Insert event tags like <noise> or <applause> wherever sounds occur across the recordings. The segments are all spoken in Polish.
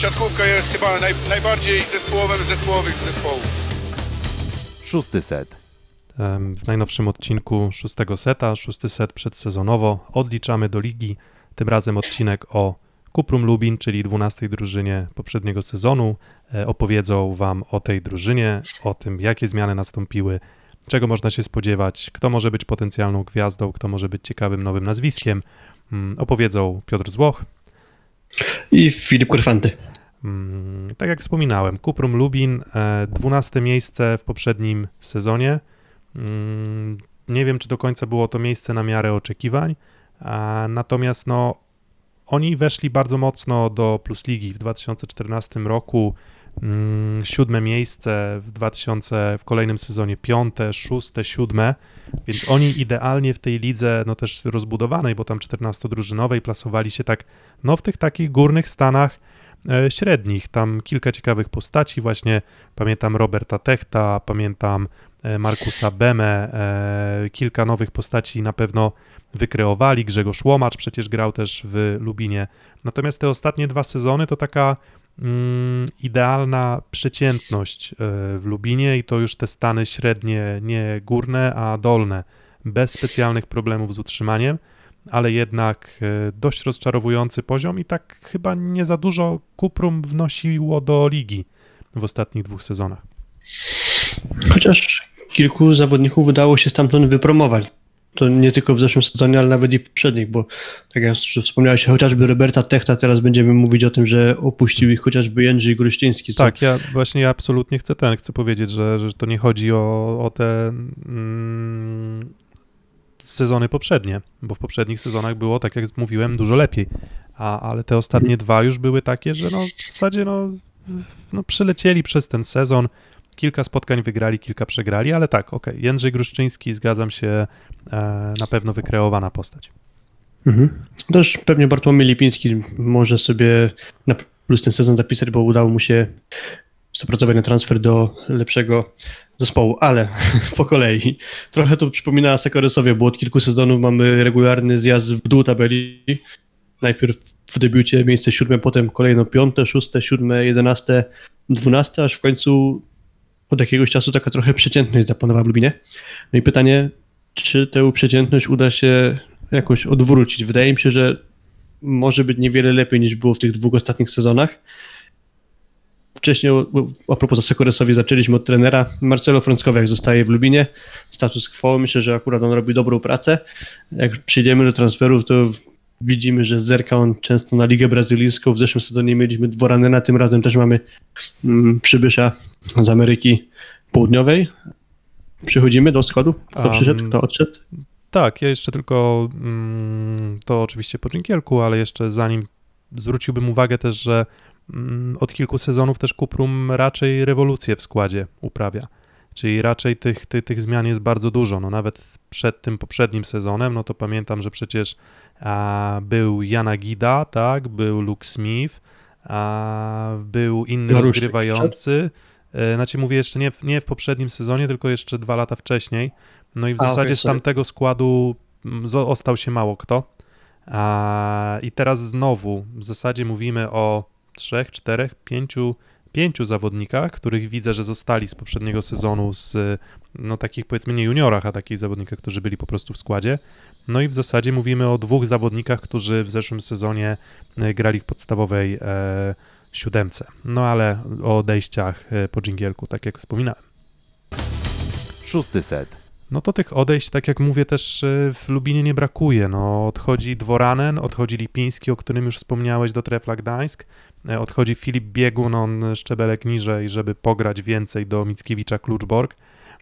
siatkówka jest chyba naj, najbardziej zespołowym z zespołowych z zespołów. Szósty set. W najnowszym odcinku szóstego seta, szósty set przedsezonowo, odliczamy do ligi. Tym razem odcinek o Kuprum Lubin, czyli 12 drużynie poprzedniego sezonu. E, Opowiedzą Wam o tej drużynie, o tym, jakie zmiany nastąpiły, czego można się spodziewać, kto może być potencjalną gwiazdą, kto może być ciekawym nowym nazwiskiem. Mm, Opowiedzą Piotr Złoch, I Filip Kurfanty. Mm, Tak jak wspominałem, Kuprum Lubin, e, 12 miejsce w poprzednim sezonie. Mm, Nie wiem, czy do końca było to miejsce na miarę oczekiwań, natomiast no, oni weszli bardzo mocno do Plus Ligi w 2014 roku. mm, Siódme miejsce w 2000, w kolejnym sezonie piąte, szóste, siódme, więc oni idealnie w tej lidze, no też rozbudowanej, bo tam 14-drużynowej, plasowali się tak, no w tych takich górnych stanach e, średnich. Tam kilka ciekawych postaci, właśnie pamiętam Roberta Techta, pamiętam e, Markusa Bemę, e, kilka nowych postaci na pewno wykreowali. Grzegorz Łomacz przecież grał też w Lubinie. Natomiast te ostatnie dwa sezony to taka mm, idealna przeciętność e, w Lubinie i to już te stany średnie, nie górne, a dolne, bez specjalnych problemów z utrzymaniem ale jednak e, dość rozczarowujący poziom i tak chyba nie za dużo Kuprum wnosiło do ligi w ostatnich dwóch sezonach. Chociaż kilku zawodników udało się stamtąd wypromować. To nie tylko w zeszłym sezonie, ale nawet i w poprzednich, bo tak jak wspomniałeś, chociażby Roberta Techta, teraz będziemy mówić o tym, że opuścił ich chociażby Jędrzej Gruszczyński. co- Tak, ja właśnie ja absolutnie chcę ten, chcę powiedzieć, że, że to nie chodzi o, o te mm, sezony poprzednie, bo w poprzednich sezonach było, tak jak mówiłem, dużo lepiej, a, ale te ostatnie dwa już były takie, że no w zasadzie no, no przez ten sezon, kilka spotkań wygrali, kilka przegrali, ale tak, okej, Jędrzej Gruszczyński, zgadzam się, e, na pewno wykreowana postać. Mhm. Też pewnie Bartłomiej Lipiński może sobie na plus ten sezon zapisać, bo udało mu się zapracować na transfer do lepszego zespołu, ale <laughs> po kolei. Trochę to przypomina Sekoresowie, bo od kilku sezonów mamy regularny zjazd w dół tabeli. Najpierw w debiucie miejsce siódme, potem kolejno piąte, szóste, siódme, jedenaste, dwunaste, aż w końcu od jakiegoś czasu taka trochę przeciętność zapanowała w Lubinie. No i pytanie, czy tę przeciętność uda się jakoś odwrócić. Wydaje mi się, że może być niewiele lepiej niż było w tych dwóch ostatnich sezonach. Wcześniej, o- a propos Zasekoresowi, zaczęliśmy od trenera. Marcelo Frąckowiak zostaje w Lubinie. Status quo, myślę, że akurat on robi dobrą pracę. Jak przyjdziemy do transferów, to widzimy, że zerka on często na Ligę Brazylijską. W zeszłym sezonie mieliśmy Dworanena, tym razem też mamy mm, przybysza z Ameryki Południowej. Przechodzimy do składu. Kto Um, przyszedł, kto odszedł? Tak, ja jeszcze tylko mm, to oczywiście po dżingielku, ale jeszcze zanim zwróciłbym uwagę też, że od kilku sezonów też Kuprum raczej rewolucję w składzie uprawia. Czyli raczej tych, tych, tych zmian jest bardzo dużo. No nawet przed tym poprzednim sezonem, no to pamiętam, że przecież a, był Jana Gida, tak, był Luke Smith, a, był inny Narusznik rozgrywający. E, Znaczy mówię jeszcze nie w, nie w poprzednim sezonie, tylko jeszcze dwa lata wcześniej. No i w A, zasadzie okej, z tamtego składu mm, zo- ostał się mało kto. A, I teraz znowu w zasadzie mówimy o trzech, czterech, pięciu, pięciu zawodnikach, których widzę, że zostali z poprzedniego sezonu z no takich powiedzmy nie juniorach, a takich zawodnikach, którzy byli po prostu w składzie. No i w zasadzie mówimy o dwóch zawodnikach, którzy w zeszłym sezonie e, grali w podstawowej e, siódemce. No ale o odejściach e, po dżingielku, tak jak wspominałem. Szósty set. No to tych odejść, tak jak mówię, też e, w Lubinie nie brakuje. No, odchodzi Dworanen, odchodzi Lipiński, o którym już wspomniałeś, do Trefla Gdańsk. E, Odchodzi Filip Biegun, on szczebelek niżej, żeby pograć więcej do Mickiewicza Kluczborg.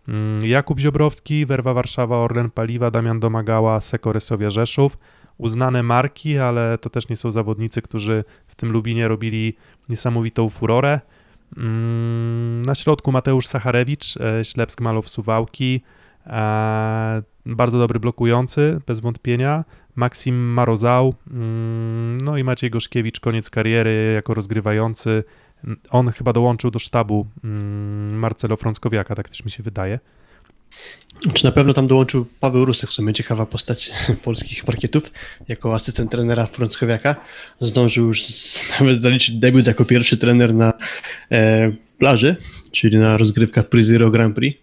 Mm, Jakub Ziobrowski, Werwa Warszawa, Orlen Paliwa, Damian Domagała, Sekoresowia Rzeszów. Uznane marki, ale to też nie są zawodnicy, którzy w tym Lubinie robili niesamowitą furorę. Mm, Na środku Mateusz Sacharewicz, e, Ślepsk Malow Suwałki, bardzo dobry blokujący, bez wątpienia. Maksim Marozał, mm, no i Maciej Goszkiewicz, koniec kariery jako rozgrywający. On chyba dołączył do sztabu mm, Marcelo Frąckowiaka, tak też mi się wydaje. Czy na pewno tam dołączył Paweł Rusek, w sumie ciekawa postać <laughs> polskich parkietów, jako asystent trenera Frąckowiaka. Zdążył już <laughs> nawet zaliczyć debiut jako pierwszy trener na e, plaży, czyli na rozgrywkach Prizero Grand Prix.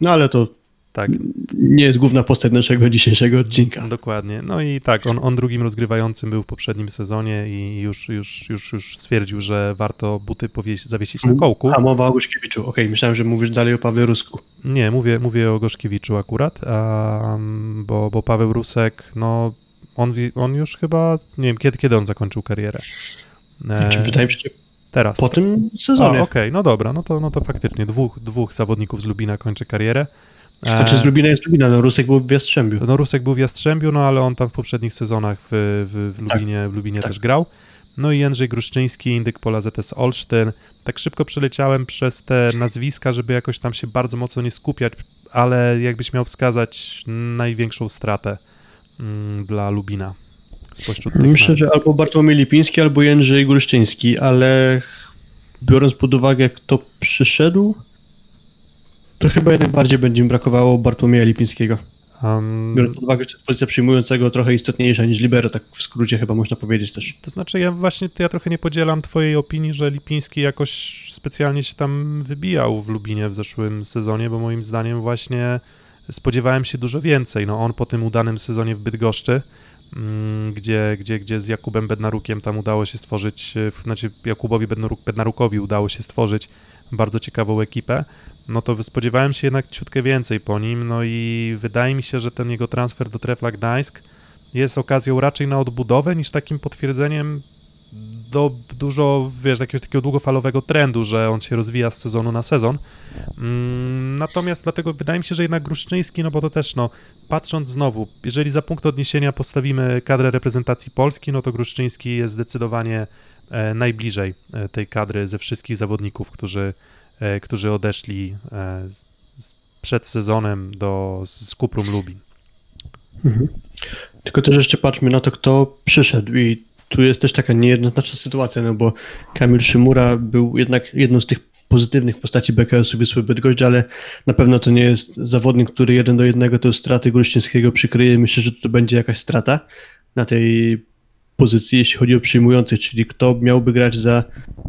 No ale to Tak, nie jest główna postać naszego dzisiejszego odcinka. dokładnie. No i tak, on, on drugim rozgrywającym był w poprzednim sezonie i już, już, już, już stwierdził, że warto buty powieś, zawiesić na kołku. A mowa o Guszkiewiczu. Okej, myślałem, że mówisz dalej o Pawle Rusku. Nie, mówię, mówię o Gorzkiewiczu akurat, a, bo, bo Paweł Rusek, no on, on już chyba, nie wiem, kiedy, kiedy on zakończył karierę. E, wydaje mi się, że teraz. po tym sezonie. Okej, no dobra, no to, no to faktycznie dwóch, dwóch zawodników z Lubina kończy karierę. E, Znaczy z Lubina jest Lubina, no Rusek był w Jastrzębiu. No Rusek był w Jastrzębiu, no ale on tam w poprzednich sezonach w, w, w Lubinie, w Lubinie tak. też grał. No i Jędrzej Gruszczyński, indyk Pola ZS Olsztyn. Tak szybko przeleciałem przez te nazwiska, żeby jakoś tam się bardzo mocno nie skupiać, ale jakbyś miał wskazać największą stratę mm, dla Lubina spośród tych Myślę, że nazwisk. albo Bartłomiej Lipiński, albo Jędrzej Gruszczyński, ale biorąc pod uwagę, kto przyszedł, to chyba jednak bardziej będzie mi brakowało Bartłomieja Lipińskiego. Um, Biorąc pod uwagę, że pozycja przyjmującego trochę istotniejsza niż libero, tak w skrócie chyba można powiedzieć też. To znaczy, ja właśnie ja trochę nie podzielam twojej opinii, że Lipiński jakoś specjalnie się tam wybijał w Lubinie w zeszłym sezonie, bo moim zdaniem właśnie spodziewałem się dużo więcej. No on po tym udanym sezonie w Bydgoszczy, mm, gdzie, gdzie, gdzie z Jakubem Bednarukiem tam udało się stworzyć, e, znaczy Jakubowi Bednaruk, Bednarukowi udało się stworzyć bardzo ciekawą ekipę, no to spodziewałem się jednak ciutkę więcej po nim, no i wydaje mi się, że ten jego transfer do Trefla Gdańsk jest okazją raczej na odbudowę niż takim potwierdzeniem do dużo, wiesz, jakiegoś takiego długofalowego trendu, że on się rozwija z sezonu na sezon. Mm, Natomiast dlatego wydaje mi się, że jednak Gruszczyński, no bo to też, no, patrząc znowu, jeżeli za punkt odniesienia postawimy kadrę reprezentacji Polski, no to Gruszczyński jest zdecydowanie e, najbliżej e, tej kadry ze wszystkich zawodników, którzy, którzy odeszli e, przed sezonem do, z Kuprum Lubin. Tylko też jeszcze patrzmy na to, kto przyszedł i tu jest też taka niejednoznaczna sytuacja, no bo Kamil Szymura był jednak jedną z tych pozytywnych postaci BKS-u Wisły Bydgoszcz, ale na pewno to nie jest zawodnik, który jeden do jednego tę stratę Gruszczyńskiego przykryje. Myślę, że to będzie jakaś strata na tej pozycji, jeśli chodzi o przyjmujących, czyli kto miałby grać za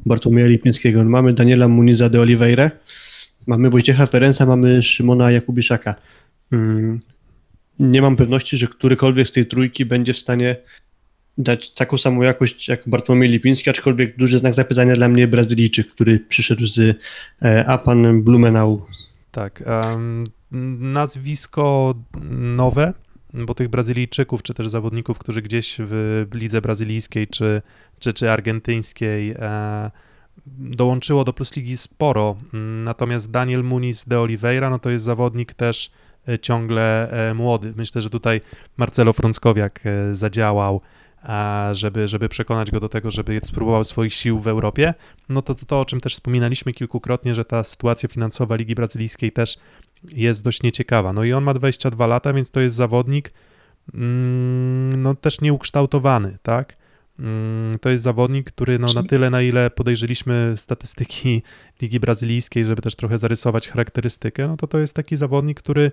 Bartłomieja Lipińskiego. No, mamy Daniela Muniza de Oliveira, mamy Wojciecha Ferenca, mamy Szymona Jakubiszaka. Mm, nie mam pewności, że którykolwiek z tej trójki będzie w stanie dać taką samą jakość jak Bartłomiej Lipiński, aczkolwiek duży znak zapytania dla mnie Brazylijczyk, który przyszedł z e, Apan Blumenau. Tak. em, nazwisko nowe, bo tych Brazylijczyków, czy też zawodników, którzy gdzieś w lidze brazylijskiej, czy, czy, czy argentyńskiej e, dołączyło do Plus Ligi sporo. Natomiast Daniel Muniz de Oliveira, no to jest zawodnik też e, ciągle e, młody. Myślę, że tutaj Marcelo Frąckowiak zadziałał, żeby, żeby przekonać go do tego, żeby spróbował swoich sił w Europie. No to, to to, o czym też wspominaliśmy kilkukrotnie, że ta sytuacja finansowa Ligi Brazylijskiej też jest dość nieciekawa. No i on ma 22 lata, więc to jest zawodnik mm, no też nieukształtowany, tak? Mm, To jest zawodnik, który no, na tyle, na ile podejrzeliśmy statystyki <laughs> Ligi Brazylijskiej, żeby też trochę zarysować charakterystykę, no to to jest taki zawodnik, który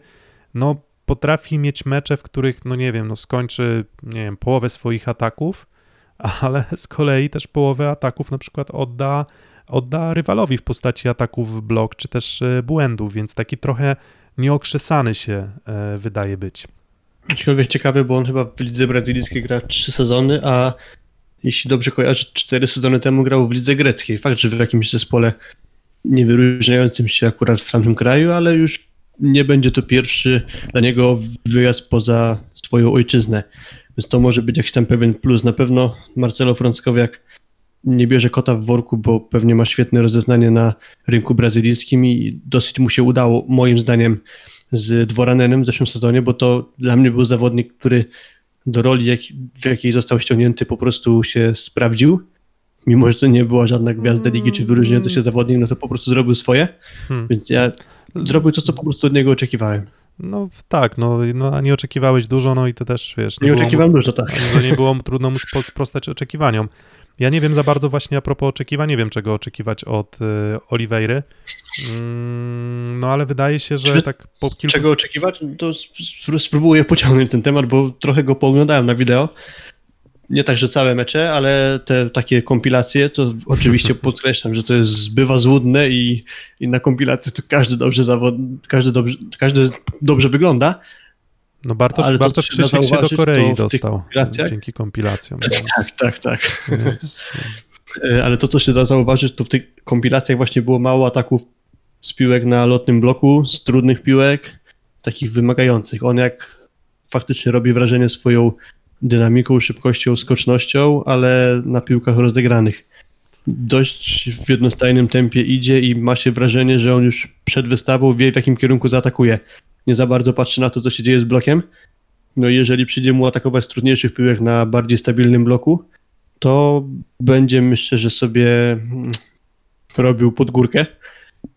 no, potrafi mieć mecze, w których, no nie wiem, no skończy, nie wiem, połowę swoich ataków, <laughs> ale z kolei też połowę ataków na przykład odda, odda rywalowi w postaci ataków w blok, czy też e, błędów, więc taki trochę nieokrzesany się e, wydaje być. Aczkolwiek ciekawy, bo on chyba w lidze brazylijskiej gra trzy sezony, a jeśli dobrze kojarzę, cztery sezony temu grał w lidze greckiej. Fakt, że w jakimś zespole nie wyróżniającym się akurat w tamtym kraju, ale już nie będzie to pierwszy dla niego wyjazd poza swoją ojczyznę. Więc to może być jakiś tam pewien plus. Na pewno Marcelo Frąckowiak nie bierze kota w worku, bo pewnie ma świetne rozeznanie na rynku brazylijskim i dosyć mu się udało, moim zdaniem, z Dworanenem w zeszłym sezonie, bo to dla mnie był zawodnik, który do roli, jak, w jakiej został ściągnięty, po prostu się sprawdził. Mimo, że to nie była żadna gwiazda ligi czy wyróżniający się zawodnik, no to po prostu zrobił swoje, Hmm. więc ja zrobił to, co po prostu od niego oczekiwałem. No tak, no, no a nie oczekiwałeś dużo, no i to też, wiesz... Nie mu- oczekiwałem dużo, tak. że nie było mu trudno mu sprostać oczekiwaniom. Ja nie wiem za bardzo właśnie a propos oczekiwań, nie wiem czego oczekiwać od y, mm, no ale wydaje się, że Czy- tak po kilku... Czego oczekiwać? No To sp- spróbuję pociągnąć ten temat, bo trochę go pooglądałem na wideo. Nie tak, że całe mecze, ale te takie kompilacje, to oczywiście <laughs> podkreślam, że to jest bywa złudne i, i na kompilacji to każdy dobrze zawod, każdy dobrze, każdy dobrze wygląda. No Bartosz, ale to Bartosz Krzysiek się do Korei dostał dzięki kompilacjom, więc, Tak, tak, tak. więc <laughs> E, Ale to, co się da zauważyć, to w tych kompilacjach właśnie było mało ataków z piłek na lotnym bloku, z trudnych piłek, takich wymagających. On jak faktycznie robi wrażenie swoją dynamiką, szybkością, skocznością, ale na piłkach rozegranych. Dość w jednostajnym tempie idzie i ma się wrażenie, że on już przed wystawą wie, w jakim kierunku zaatakuje. Nie za bardzo patrzy na to, co się dzieje z blokiem. No jeżeli przyjdzie mu atakować z trudniejszych piłek na bardziej stabilnym bloku, to będzie myślę, że sobie mm, robił pod górkę.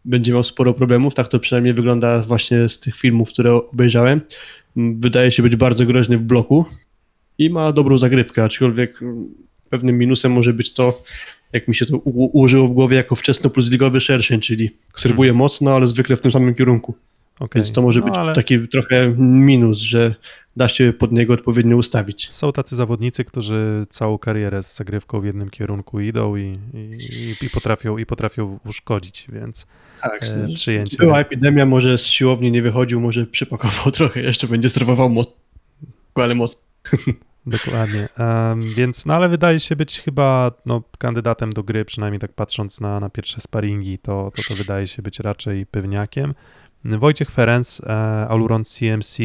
Będzie miał sporo problemów, tak to przynajmniej wygląda właśnie z tych filmów, które obejrzałem. Wydaje się być bardzo groźny w bloku i ma dobrą zagrywkę, aczkolwiek mm, pewnym minusem może być to, jak mi się to ułożyło w głowie jako wczesno plus ligowy szerszeń, czyli serwuje mocno, ale zwykle w tym samym kierunku. Okej. Więc to może no, być ale taki trochę minus, że da się pod niego odpowiednio ustawić. Są tacy zawodnicy, którzy całą karierę z zagrywką w jednym kierunku idą i, i, i, potrafią, i potrafią uszkodzić, więc Tak, e, przyjęcie. Była epidemia, może z siłowni nie wychodził, może przypakował <laughs> trochę, jeszcze będzie serwował mocno, ale mocno. <laughs> Dokładnie. Em, więc, no ale wydaje się być chyba no, kandydatem do gry, przynajmniej tak patrząc na, na pierwsze sparingi, to, to, to wydaje się być raczej pewniakiem. Wojciech Ferenc, e, Aluron CMC,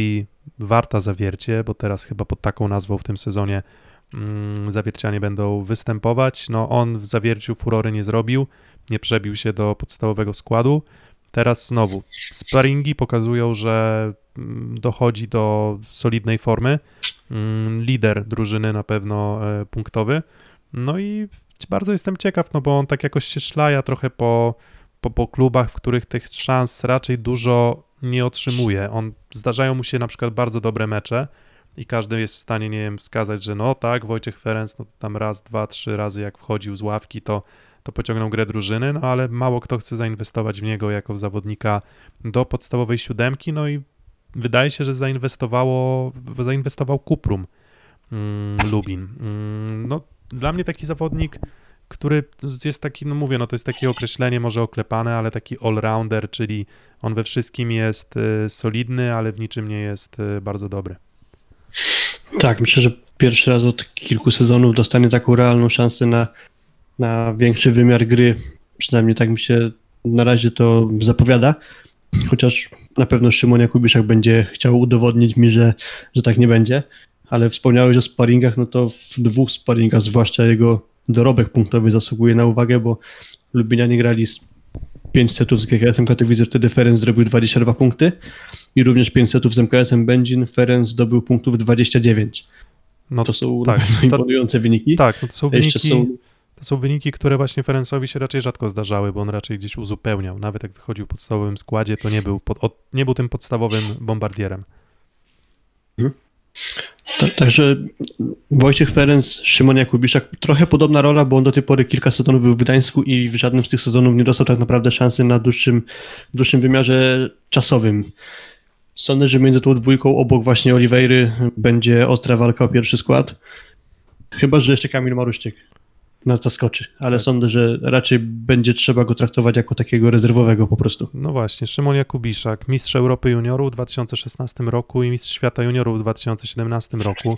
warta zawiercie, bo teraz chyba pod taką nazwą w tym sezonie mm, zawiercianie będą występować. No on w zawierciu furory nie zrobił, nie przebił się do podstawowego składu. Teraz znowu sparingi pokazują, że mm, dochodzi do solidnej formy. Mm, Lider drużyny na pewno e, punktowy. No i bardzo jestem ciekaw, no bo on tak jakoś się szlaja trochę po, po, po klubach, w których tych szans raczej dużo nie otrzymuje. On zdarzają mu się na przykład bardzo dobre mecze i każdy jest w stanie, nie wiem, wskazać, że no tak, Wojciech Ferenc, no tam raz, dwa, trzy razy jak wchodził z ławki, to, to pociągnął grę drużyny, no ale mało kto chce zainwestować w niego jako w zawodnika do podstawowej siódemki, no i wydaje się, że zainwestowało, zainwestował Kuprum mm, Lubin. Mm, no, dla mnie taki zawodnik, który jest taki, no mówię, no to jest takie określenie może oklepane, ale taki all-rounder, czyli on we wszystkim jest y, solidny, ale w niczym nie jest y, bardzo dobry. Tak, myślę, że pierwszy raz od kilku sezonów dostanie taką realną szansę na, na większy wymiar gry. Przynajmniej tak mi się na razie to zapowiada. Chociaż na pewno Szymon Jakubiszak będzie chciał udowodnić mi, że, że tak nie będzie. Ale wspomniałeś o sparingach, no to w dwóch sparingach, zwłaszcza jego dorobek punktowy zasługuje na uwagę, bo Lublinianie grali z 5 setów z GKS-em Katowice, wtedy Ferenc zrobił 22 punkty i również 5 setów z MKS-em Będzin, Ferenc zdobył punktów 29. No To są <laughs> tak, pewno to- imponujące wyniki. tak, no to są wyniki, są to są wyniki, które właśnie Ferencowi się raczej rzadko zdarzały, bo on raczej gdzieś uzupełniał. Nawet jak wychodził w podstawowym składzie, to nie był, pod, od, nie był tym podstawowym bombardierem. Ta, także Wojciech Ferenc, Szymon Jakubiszak, trochę podobna rola, bo on do tej pory kilka sezonów był w Gdańsku i w żadnym z tych sezonów nie dostał tak naprawdę szansy na dłuższym, dłuższym wymiarze czasowym. Sądzę, że między tą dwójką obok właśnie Oliweiry będzie ostra walka o pierwszy skład. Chyba, że jeszcze Kamil Maruszczyk nas zaskoczy, ale Tak. sądzę, że raczej będzie trzeba go traktować jako takiego rezerwowego po prostu. No właśnie, Szymon Jakubiszak, mistrz Europy Juniorów w 2016 roku i mistrz świata juniorów w 2017 roku,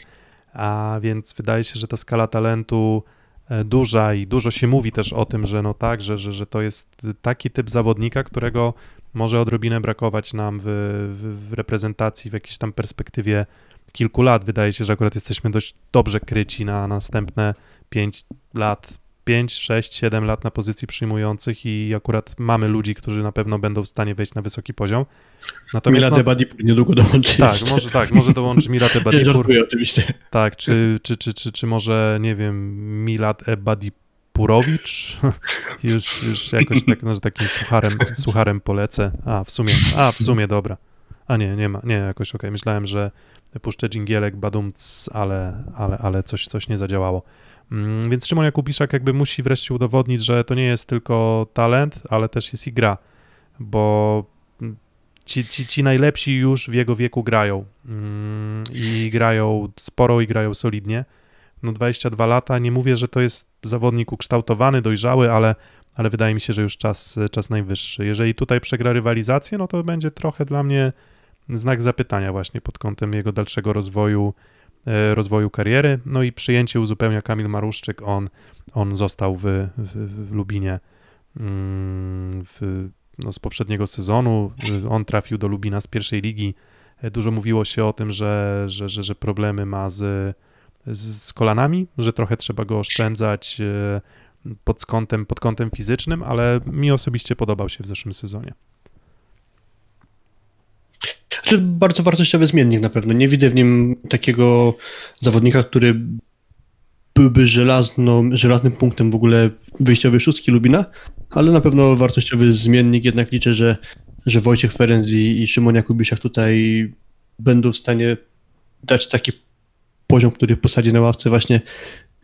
a więc wydaje się, że ta skala talentu e, duża i dużo się mówi też o tym, że no tak, że, że, że to jest taki typ zawodnika, którego może odrobinę brakować nam w, w, w reprezentacji w jakiejś tam perspektywie kilku lat. Wydaje się, że akurat jesteśmy dość dobrze kryci na następne 5 lat, 5, 6, 7 lat na pozycji przyjmujących i akurat mamy ludzi, którzy na pewno będą w stanie wejść na wysoki poziom. Natomiast Mila no, Debadipur niedługo dołączy. tak, jeszcze. może tak, może dołączy Milat Nie, <laughs> Ebadipur, żartuję oczywiście. tak, czy, czy, czy, czy, czy może, nie wiem, Milat Ebadipurowicz, <laughs> już, już jakoś tak, no, takim sucharem, sucharem polecę, a w sumie, a w sumie, dobra, a nie, nie ma, nie, jakoś okej, myślałem, że puszczę dżingielek, badumc, ale, ale, ale coś, coś nie zadziałało. Mm, Więc Szymon Jakubiszak jakby musi wreszcie udowodnić, że to nie jest tylko talent, ale też jest i gra, bo mm, ci, ci, ci najlepsi już w jego wieku grają Mm, i grają sporo i grają solidnie. No 22 lata, nie mówię, że to jest zawodnik ukształtowany, dojrzały, ale, ale wydaje mi się, że już czas, czas najwyższy. Jeżeli tutaj przegra rywalizację, no to będzie trochę dla mnie znak zapytania właśnie pod kątem jego dalszego rozwoju, rozwoju kariery. No i przyjęcie uzupełnia Kamil Maruszczyk, on, on został w, w, w Lubinie mm, w, no, z poprzedniego sezonu, on trafił do Lubina z pierwszej ligi. E, Dużo mówiło się o tym, że, że, że, że problemy ma z, z, kolanami, że trochę trzeba go oszczędzać e, pod kątem, pod kątem fizycznym, ale mi osobiście podobał się w zeszłym sezonie. Znaczy, bardzo wartościowy zmiennik na pewno. Nie widzę w nim takiego zawodnika, który byłby żelazną, żelaznym punktem w ogóle wyjściowej szóstki Lubina, ale na pewno wartościowy zmiennik. Jednak liczę, że, że Wojciech Ferenc i, i Szymon Jakubiszak tutaj będą w stanie dać taki poziom, który posadzi na ławce właśnie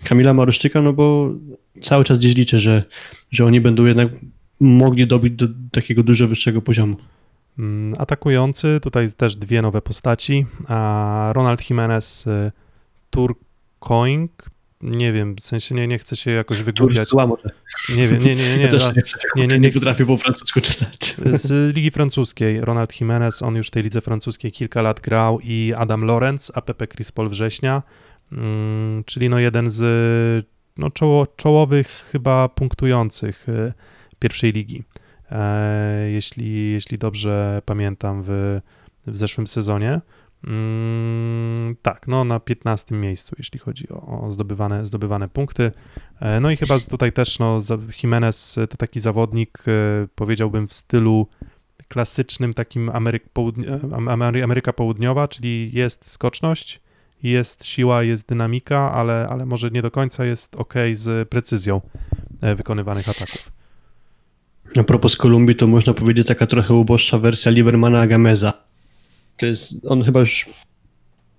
Kamila Maruszczyka, no bo cały czas gdzieś liczę, że, że oni będą jednak mogli dobić do takiego dużo wyższego poziomu. Mm, Atakujący, tutaj też dwie nowe postaci. A Ronald Jimenez y, Turcoing, nie wiem, w sensie nie, nie chcę się jakoś wygłupiać. Nie wiem, nie, nie, nie. Nie, <laughs> nie, nie, nie, potrafię po francusku czytać. Z Ligi Francuskiej Ronald Jimenez, on już w tej lidze francuskiej kilka lat grał i Adam Lorenz, a Pepe Crispol Września, mm, czyli no jeden z no czoło, czołowych chyba punktujących y, pierwszej ligi. E, jeśli, jeśli dobrze pamiętam w, w zeszłym sezonie. Mm, tak, no na 15 miejscu, jeśli chodzi o, o zdobywane, zdobywane punkty. E, No i chyba tutaj też no, Jimenez to taki zawodnik, e, powiedziałbym w stylu klasycznym takim Ameryka Południowa, czyli jest skoczność, jest siła, jest dynamika, ale, ale może nie do końca jest ok z precyzją wykonywanych ataków. A propos Kolumbii, to można powiedzieć taka trochę uboższa wersja Libermana Agameza. To jest, on chyba już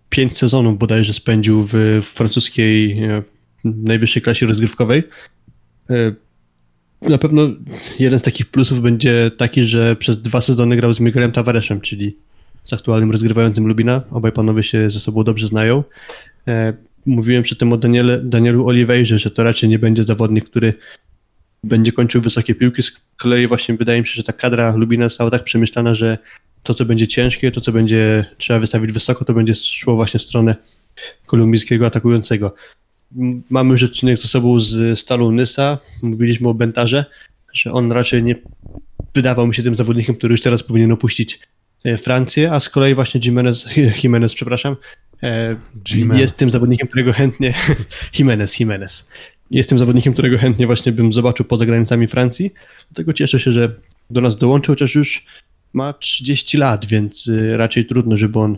pięć sezonów bodajże spędził w, w francuskiej e, najwyższej klasie rozgrywkowej. E, Na pewno jeden z takich plusów będzie taki, że przez dwa sezony grał z Miguelem Tavareszem, czyli z aktualnym rozgrywającym Lubina. Obaj panowie się ze sobą dobrze znają. E, Mówiłem przy tym o Daniele, Danielu Oliveirze, że to raczej nie będzie zawodnik, który będzie kończył wysokie piłki. Z kolei właśnie wydaje mi się, że ta kadra Lubina została tak przemyślana, że to, co będzie ciężkie, to, co będzie trzeba wystawić wysoko, to będzie szło właśnie w stronę kolumbijskiego atakującego. Mamy już odcinek ze sobą z Stalą Nysa, mówiliśmy o Bentarze, że on raczej nie wydawał mi się tym zawodnikiem, który już teraz powinien opuścić e, Francję, a z kolei właśnie Jimenez, <laughs> Jimenez przepraszam, e, jest tym zawodnikiem, którego chętnie <laughs> Jimenez, Jimenez. Jest tym zawodnikiem, którego chętnie właśnie bym zobaczył poza granicami Francji. Dlatego cieszę się, że do nas dołączył, chociaż już ma 30 lat, więc y, raczej trudno, żeby on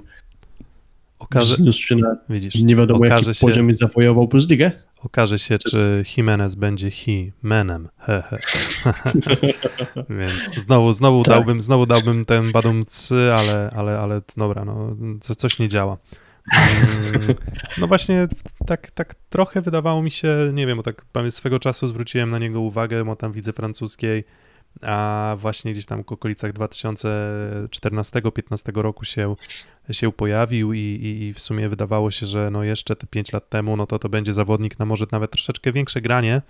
Okaże, się na widzisz, nie wiadomo okaże jaki się, poziom i zawojował. Okaże się, czy Jimenez będzie Himenem. He, he. <laughs> Więc znowu, znowu, Tak. dałbym, znowu dałbym ten badum cy, ale, ale, ale dobra, no, co, coś nie działa. <laughs> No właśnie, tak, tak trochę wydawało mi się, nie wiem, bo tak swego czasu zwróciłem na niego uwagę, bo tam widzę francuskiej, a właśnie gdzieś tam w okolicach 2014-15 roku się, się pojawił i, i, i w sumie wydawało się, że no jeszcze te 5 lat temu, no to to będzie zawodnik na może nawet troszeczkę większe granie,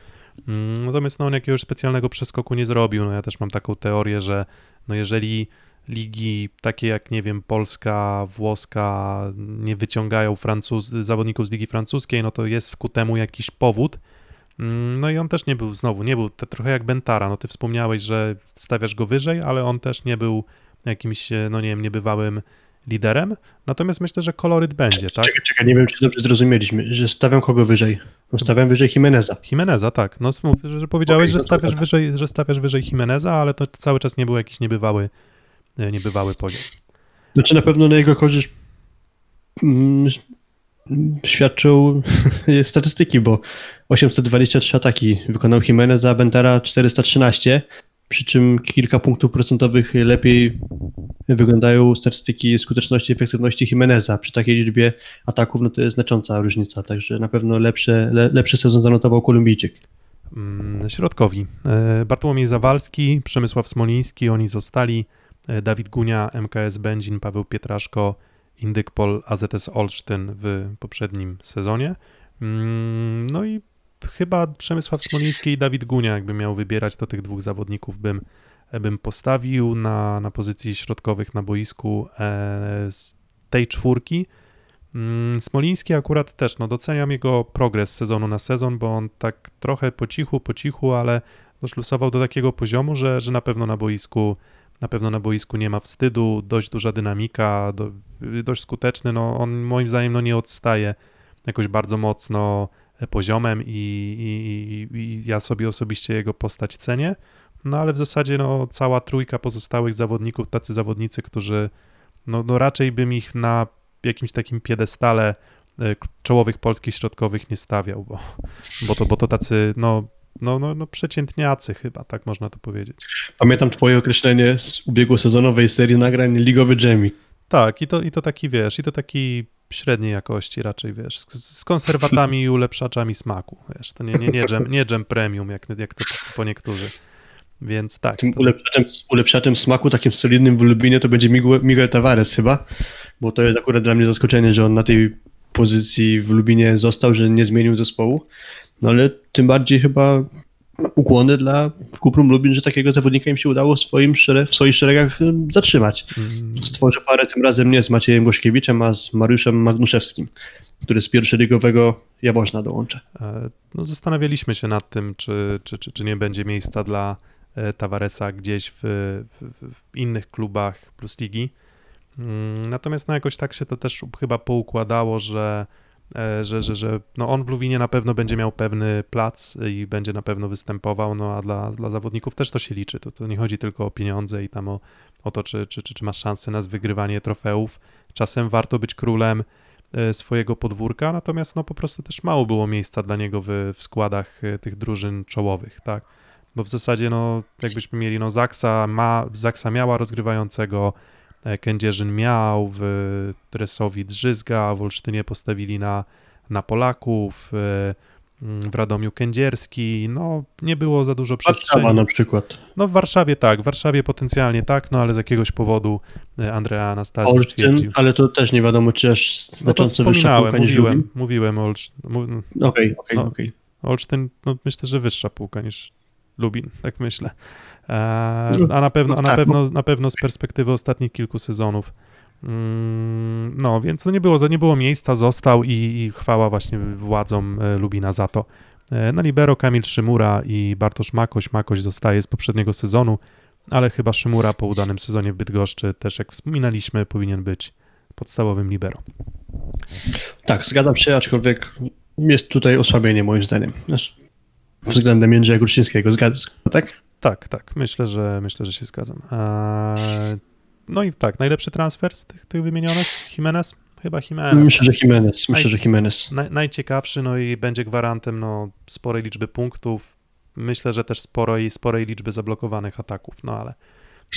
Mm, natomiast no on jakiegoś specjalnego przeskoku nie zrobił, no ja też mam taką teorię, że no jeżeli ligi takie jak, nie wiem, Polska, Włoska nie wyciągają Francuz, zawodników z ligi francuskiej, no to jest ku temu jakiś powód. Mm, No i on też nie był, znowu, nie był te, trochę jak Bentara, no ty wspomniałeś, że stawiasz go wyżej, ale on też nie był jakimś, e, no nie wiem, niebywałym liderem, natomiast myślę, że koloryt będzie, tak? Czekaj, czekaj, nie wiem, czy dobrze zrozumieliśmy, że stawiam kogo wyżej. No, Stawiam wyżej Jimeneza. Jimeneza, tak. No że, powiedziałeś, Okej, że no to stawiasz tak. wyżej, że stawiasz wyżej Jimeneza, ale to cały czas nie był jakiś niebywały, niebywały poziom. Znaczy na pewno na jego korzyść mm, świadczą <laughs> statystyki, bo 823 ataki wykonał Jimenez, a Bentara 413. przy czym kilka punktów procentowych lepiej wyglądają statystyki skuteczności i efektywności Jimeneza. Przy takiej liczbie ataków no to jest znacząca różnica, także na pewno lepsze, le, lepszy sezon zanotował Kolumbijczyk. Mm, Środkowi. E, Bartłomiej Zawalski, Przemysław Smoliński, oni zostali. E, Dawid Gunia, MKS Będzin, Paweł Pietraszko, Indykpol, AZS Olsztyn w poprzednim sezonie. Mm, No i chyba Przemysław Smoliński i Dawid Gunia, jakbym miał wybierać, to tych dwóch zawodników bym, bym postawił na, na pozycji środkowych na boisku e, z tej czwórki. Mm, Smoliński akurat też, no doceniam jego progres sezonu na sezon, bo on tak trochę po cichu, po cichu, ale doszlusował do takiego poziomu, że, że na pewno na boisku na pewno na boisku nie ma wstydu, dość duża dynamika, do, dość skuteczny, no on moim zdaniem no nie odstaje jakoś bardzo mocno poziomem i, i, i ja sobie osobiście jego postać cenię, no ale w zasadzie no cała trójka pozostałych zawodników, tacy zawodnicy, którzy no, no raczej bym ich na jakimś takim piedestale e, czołowych polskich środkowych nie stawiał, bo, bo, to, bo to tacy, no, no, no, no przeciętniacy chyba, tak można to powiedzieć. Pamiętam twoje określenie z ubiegłosezonowej serii nagrań Ligowy Jamie. Tak, i to, i to taki, wiesz, i to taki średniej jakości raczej, wiesz, z, z konserwatami i ulepszaczami smaku, wiesz, to nie, nie, nie, dżem, nie dżem premium, jak, jak to po niektórzy. Więc tak. Tym to, ulepszaczem, ulepszaczem smaku, takim solidnym w Lublinie to będzie Miguel, Miguel Tavares chyba, bo to jest akurat dla mnie zaskoczenie, że on na tej pozycji w Lubinie został, że nie zmienił zespołu. No ale tym bardziej chyba ukłony dla Kuprum Lubin, że takiego zawodnika im się udało w, swoim w swoich szeregach y, zatrzymać. mm, Stworzy parę tym razem nie z Maciejem Gośkiewiczem, a z Mariuszem Magnuszewskim, który z pierwszoligowego Jaworzna dołącza. e, no, zastanawialiśmy się nad tym, czy, czy, czy, czy nie będzie miejsca dla e, Tavaresa gdzieś w, w, w innych klubach plus ligi. Mm, Natomiast no jakoś tak się to też chyba poukładało, że, że, że, że no on w Lubinie na pewno będzie miał pewny plac i będzie na pewno występował, no a dla, dla zawodników też to się liczy. To, to nie chodzi tylko o pieniądze i tam o, o to, czy, czy, czy, czy masz szansę na wygrywanie trofeów. Czasem warto być królem e, swojego podwórka, natomiast no po prostu też mało było miejsca dla niego w, w składach e, tych drużyn czołowych, tak? Bo w zasadzie no jakbyśmy mieli, no Zaksa ma, Zaksa miała rozgrywającego, e, Kędzierzyn miał, w Tresowi Drzyzga, w Olsztynie postawili na, na Polaków, e, mm, w Radomiu Kędzierski, no nie było za dużo przestrzeni. Warszawa na przykład. No w Warszawie tak, w Warszawie potencjalnie tak, no ale z jakiegoś powodu e, Andrea Anastazji Olsztyn, stwierdził. ale to też nie wiadomo, czy aż No znacząco wyższa wspominałem, półka niż mówiłem, Lubin. mówiłem o Olsztynie. Okej, okej, No. okej. Olsztyn, no myślę, że wyższa półka niż Lubin, tak myślę. E, No, a na pewno, no a na tak, pewno, na pewno z perspektywy ostatnich kilku sezonów. Mm, No, więc no nie było, nie było miejsca, został i, i chwała właśnie władzom e, Lubina za to. E, Na libero Kamil Szymura i Bartosz Makoś. Makoś zostaje z poprzedniego sezonu, ale chyba Szymura po udanym sezonie w Bydgoszczy też, jak wspominaliśmy, powinien być podstawowym libero. Tak, zgadzam się, aczkolwiek jest tutaj osłabienie moim zdaniem. Względem Jędrzeja Gruszczyńskiego, zgadza tak? Tak, tak, myślę, że myślę, że się zgadzam. Eee, No i tak, najlepszy transfer z tych, tych wymienionych? Jimenez? Chyba Jimenez. Myślę, że Jimenez, myślę, że Jimenez. Naj, najciekawszy, no i będzie gwarantem no, sporej liczby punktów. Myślę, że też sporej, sporej liczby zablokowanych ataków, no ale,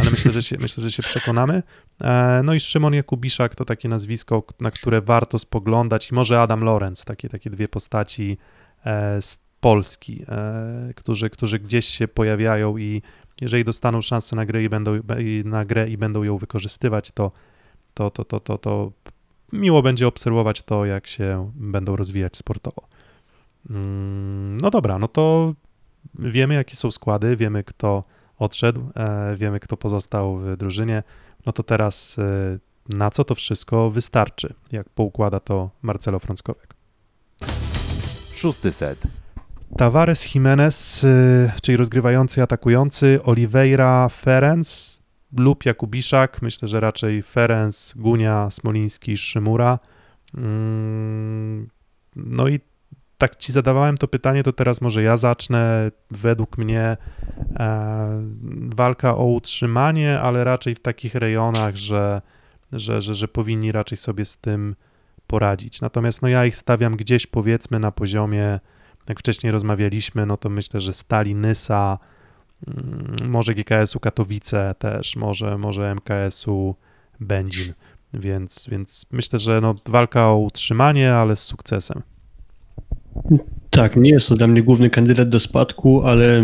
ale myślę, że się, myślę, że się przekonamy. E, no i Szymon Jakubiszak to takie nazwisko, na które warto spoglądać i może Adam Lorenz, takie, takie dwie postaci e, z Polski, e, którzy, którzy gdzieś się pojawiają i jeżeli dostaną szansę na grę i będą, na grę i będą ją wykorzystywać, to, to, to, to, to, to miło będzie obserwować to, jak się będą rozwijać sportowo. Mm, No dobra, no to wiemy, jakie są składy, wiemy, kto odszedł, e, wiemy, kto pozostał w drużynie. No to teraz e, na co to wszystko wystarczy, jak poukłada to Marcelo Frąckowiak. Szósty set. Tavares Jimenez, y, czyli rozgrywający atakujący, Oliveira, Ferenc lub Jakubiszak. Myślę, że raczej Ferenc, Gunia, Smoliński, Szymura. Mm, No i tak ci zadawałem to pytanie, to teraz może ja zacznę. Według mnie e, walka o utrzymanie, ale raczej w takich rejonach, że, że, że, że powinni raczej sobie z tym poradzić. Natomiast no ja ich stawiam gdzieś powiedzmy na poziomie jak wcześniej rozmawialiśmy, no to myślę, że Stali Nysa, mm, może GKS-u Katowice też, może, może MKS-u Będzin, więc, więc myślę, że no, walka o utrzymanie, ale z sukcesem. Tak, nie jest to dla mnie główny kandydat do spadku, ale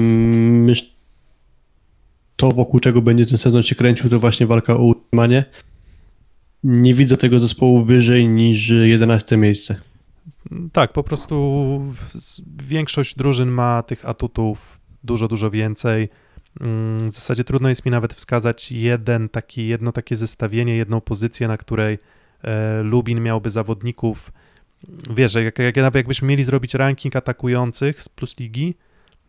to wokół czego będzie ten sezon się kręcił, to właśnie walka o utrzymanie. Nie widzę tego zespołu wyżej niż 11 miejsce. Tak, po prostu większość drużyn ma tych atutów dużo, dużo więcej. Mm, w zasadzie trudno jest mi nawet wskazać jeden taki, jedno takie zestawienie, jedną pozycję, na której e, Lubin miałby zawodników. Wiesz, jak, jak, jakbyśmy mieli zrobić ranking atakujących z Plus Ligi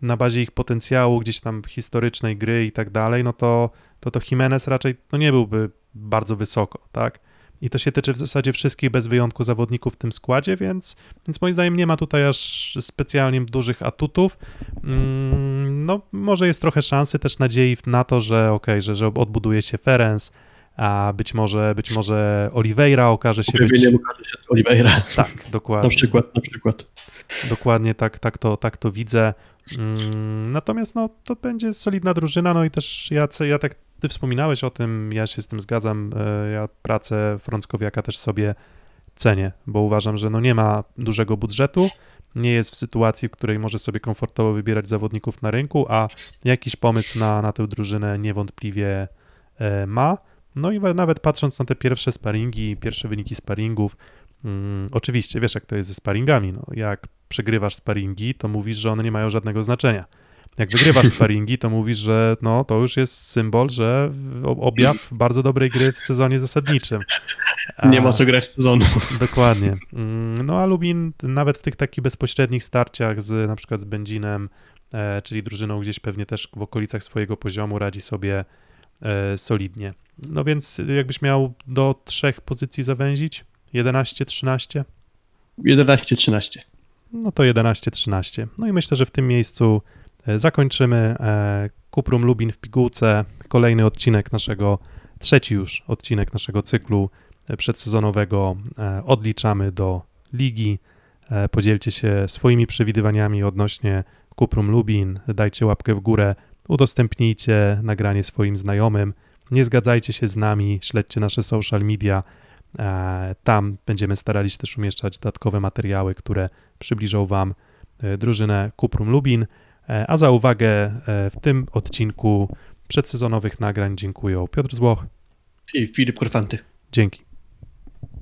na bazie ich potencjału, gdzieś tam historycznej gry i tak dalej, no to, to to Jimenez raczej no nie byłby bardzo wysoko, tak? I to się tyczy w zasadzie wszystkich bez wyjątku zawodników w tym składzie, więc, więc moim zdaniem nie ma tutaj aż specjalnie dużych atutów. Mm, no, może jest trochę szansy, też nadziei na to, że ok, że, że odbuduje się Ferenc, a być może, być może Oliveira okaże się być... okaże się Oliveira. Tak, dokładnie. Na przykład, na przykład. Dokładnie tak, tak, to, tak to widzę. Mm, natomiast no, to będzie solidna drużyna, no i też ja, ja tak ty wspominałeś o tym, ja się z tym zgadzam. E, ja pracę Frąckowiaka też sobie cenię, bo uważam, że no nie ma dużego budżetu, nie jest w sytuacji, w której może sobie komfortowo wybierać zawodników na rynku, a jakiś pomysł na, na tę drużynę niewątpliwie e, ma. No i nawet patrząc na te pierwsze sparingi, pierwsze wyniki sparingów, mm, oczywiście wiesz jak to jest ze sparingami, no, jak przegrywasz sparingi, to mówisz, że one nie mają żadnego znaczenia jak wygrywasz sparingi, to mówisz, że no, to już jest symbol, że objaw bardzo dobrej gry w sezonie zasadniczym. A, nie ma co grać sezonu. Dokładnie. Mm, no a Lubin nawet w tych takich bezpośrednich starciach z na przykład z Będzinem, e, czyli drużyną gdzieś pewnie też w okolicach swojego poziomu radzi sobie e, solidnie. No więc jakbyś miał do trzech pozycji zawęzić? 11, 13? 11, 13. No to 11, 13. No i myślę, że w tym miejscu zakończymy e, Kuprum Lubin w pigułce. Kolejny odcinek naszego, trzeci już odcinek naszego cyklu e, przedsezonowego odliczamy do ligi. Podzielcie się swoimi przewidywaniami odnośnie Kuprum Lubin, dajcie łapkę w górę, udostępnijcie nagranie swoim znajomym. Nie zgadzajcie się z nami, śledźcie nasze social media. Tam będziemy starali się też umieszczać dodatkowe materiały, które przybliżą Wam drużynę Kuprum Lubin. E, a za uwagę e, w tym odcinku przedsezonowych nagrań dziękuję Piotr Złoch i Filip Korfanty. Dzięki.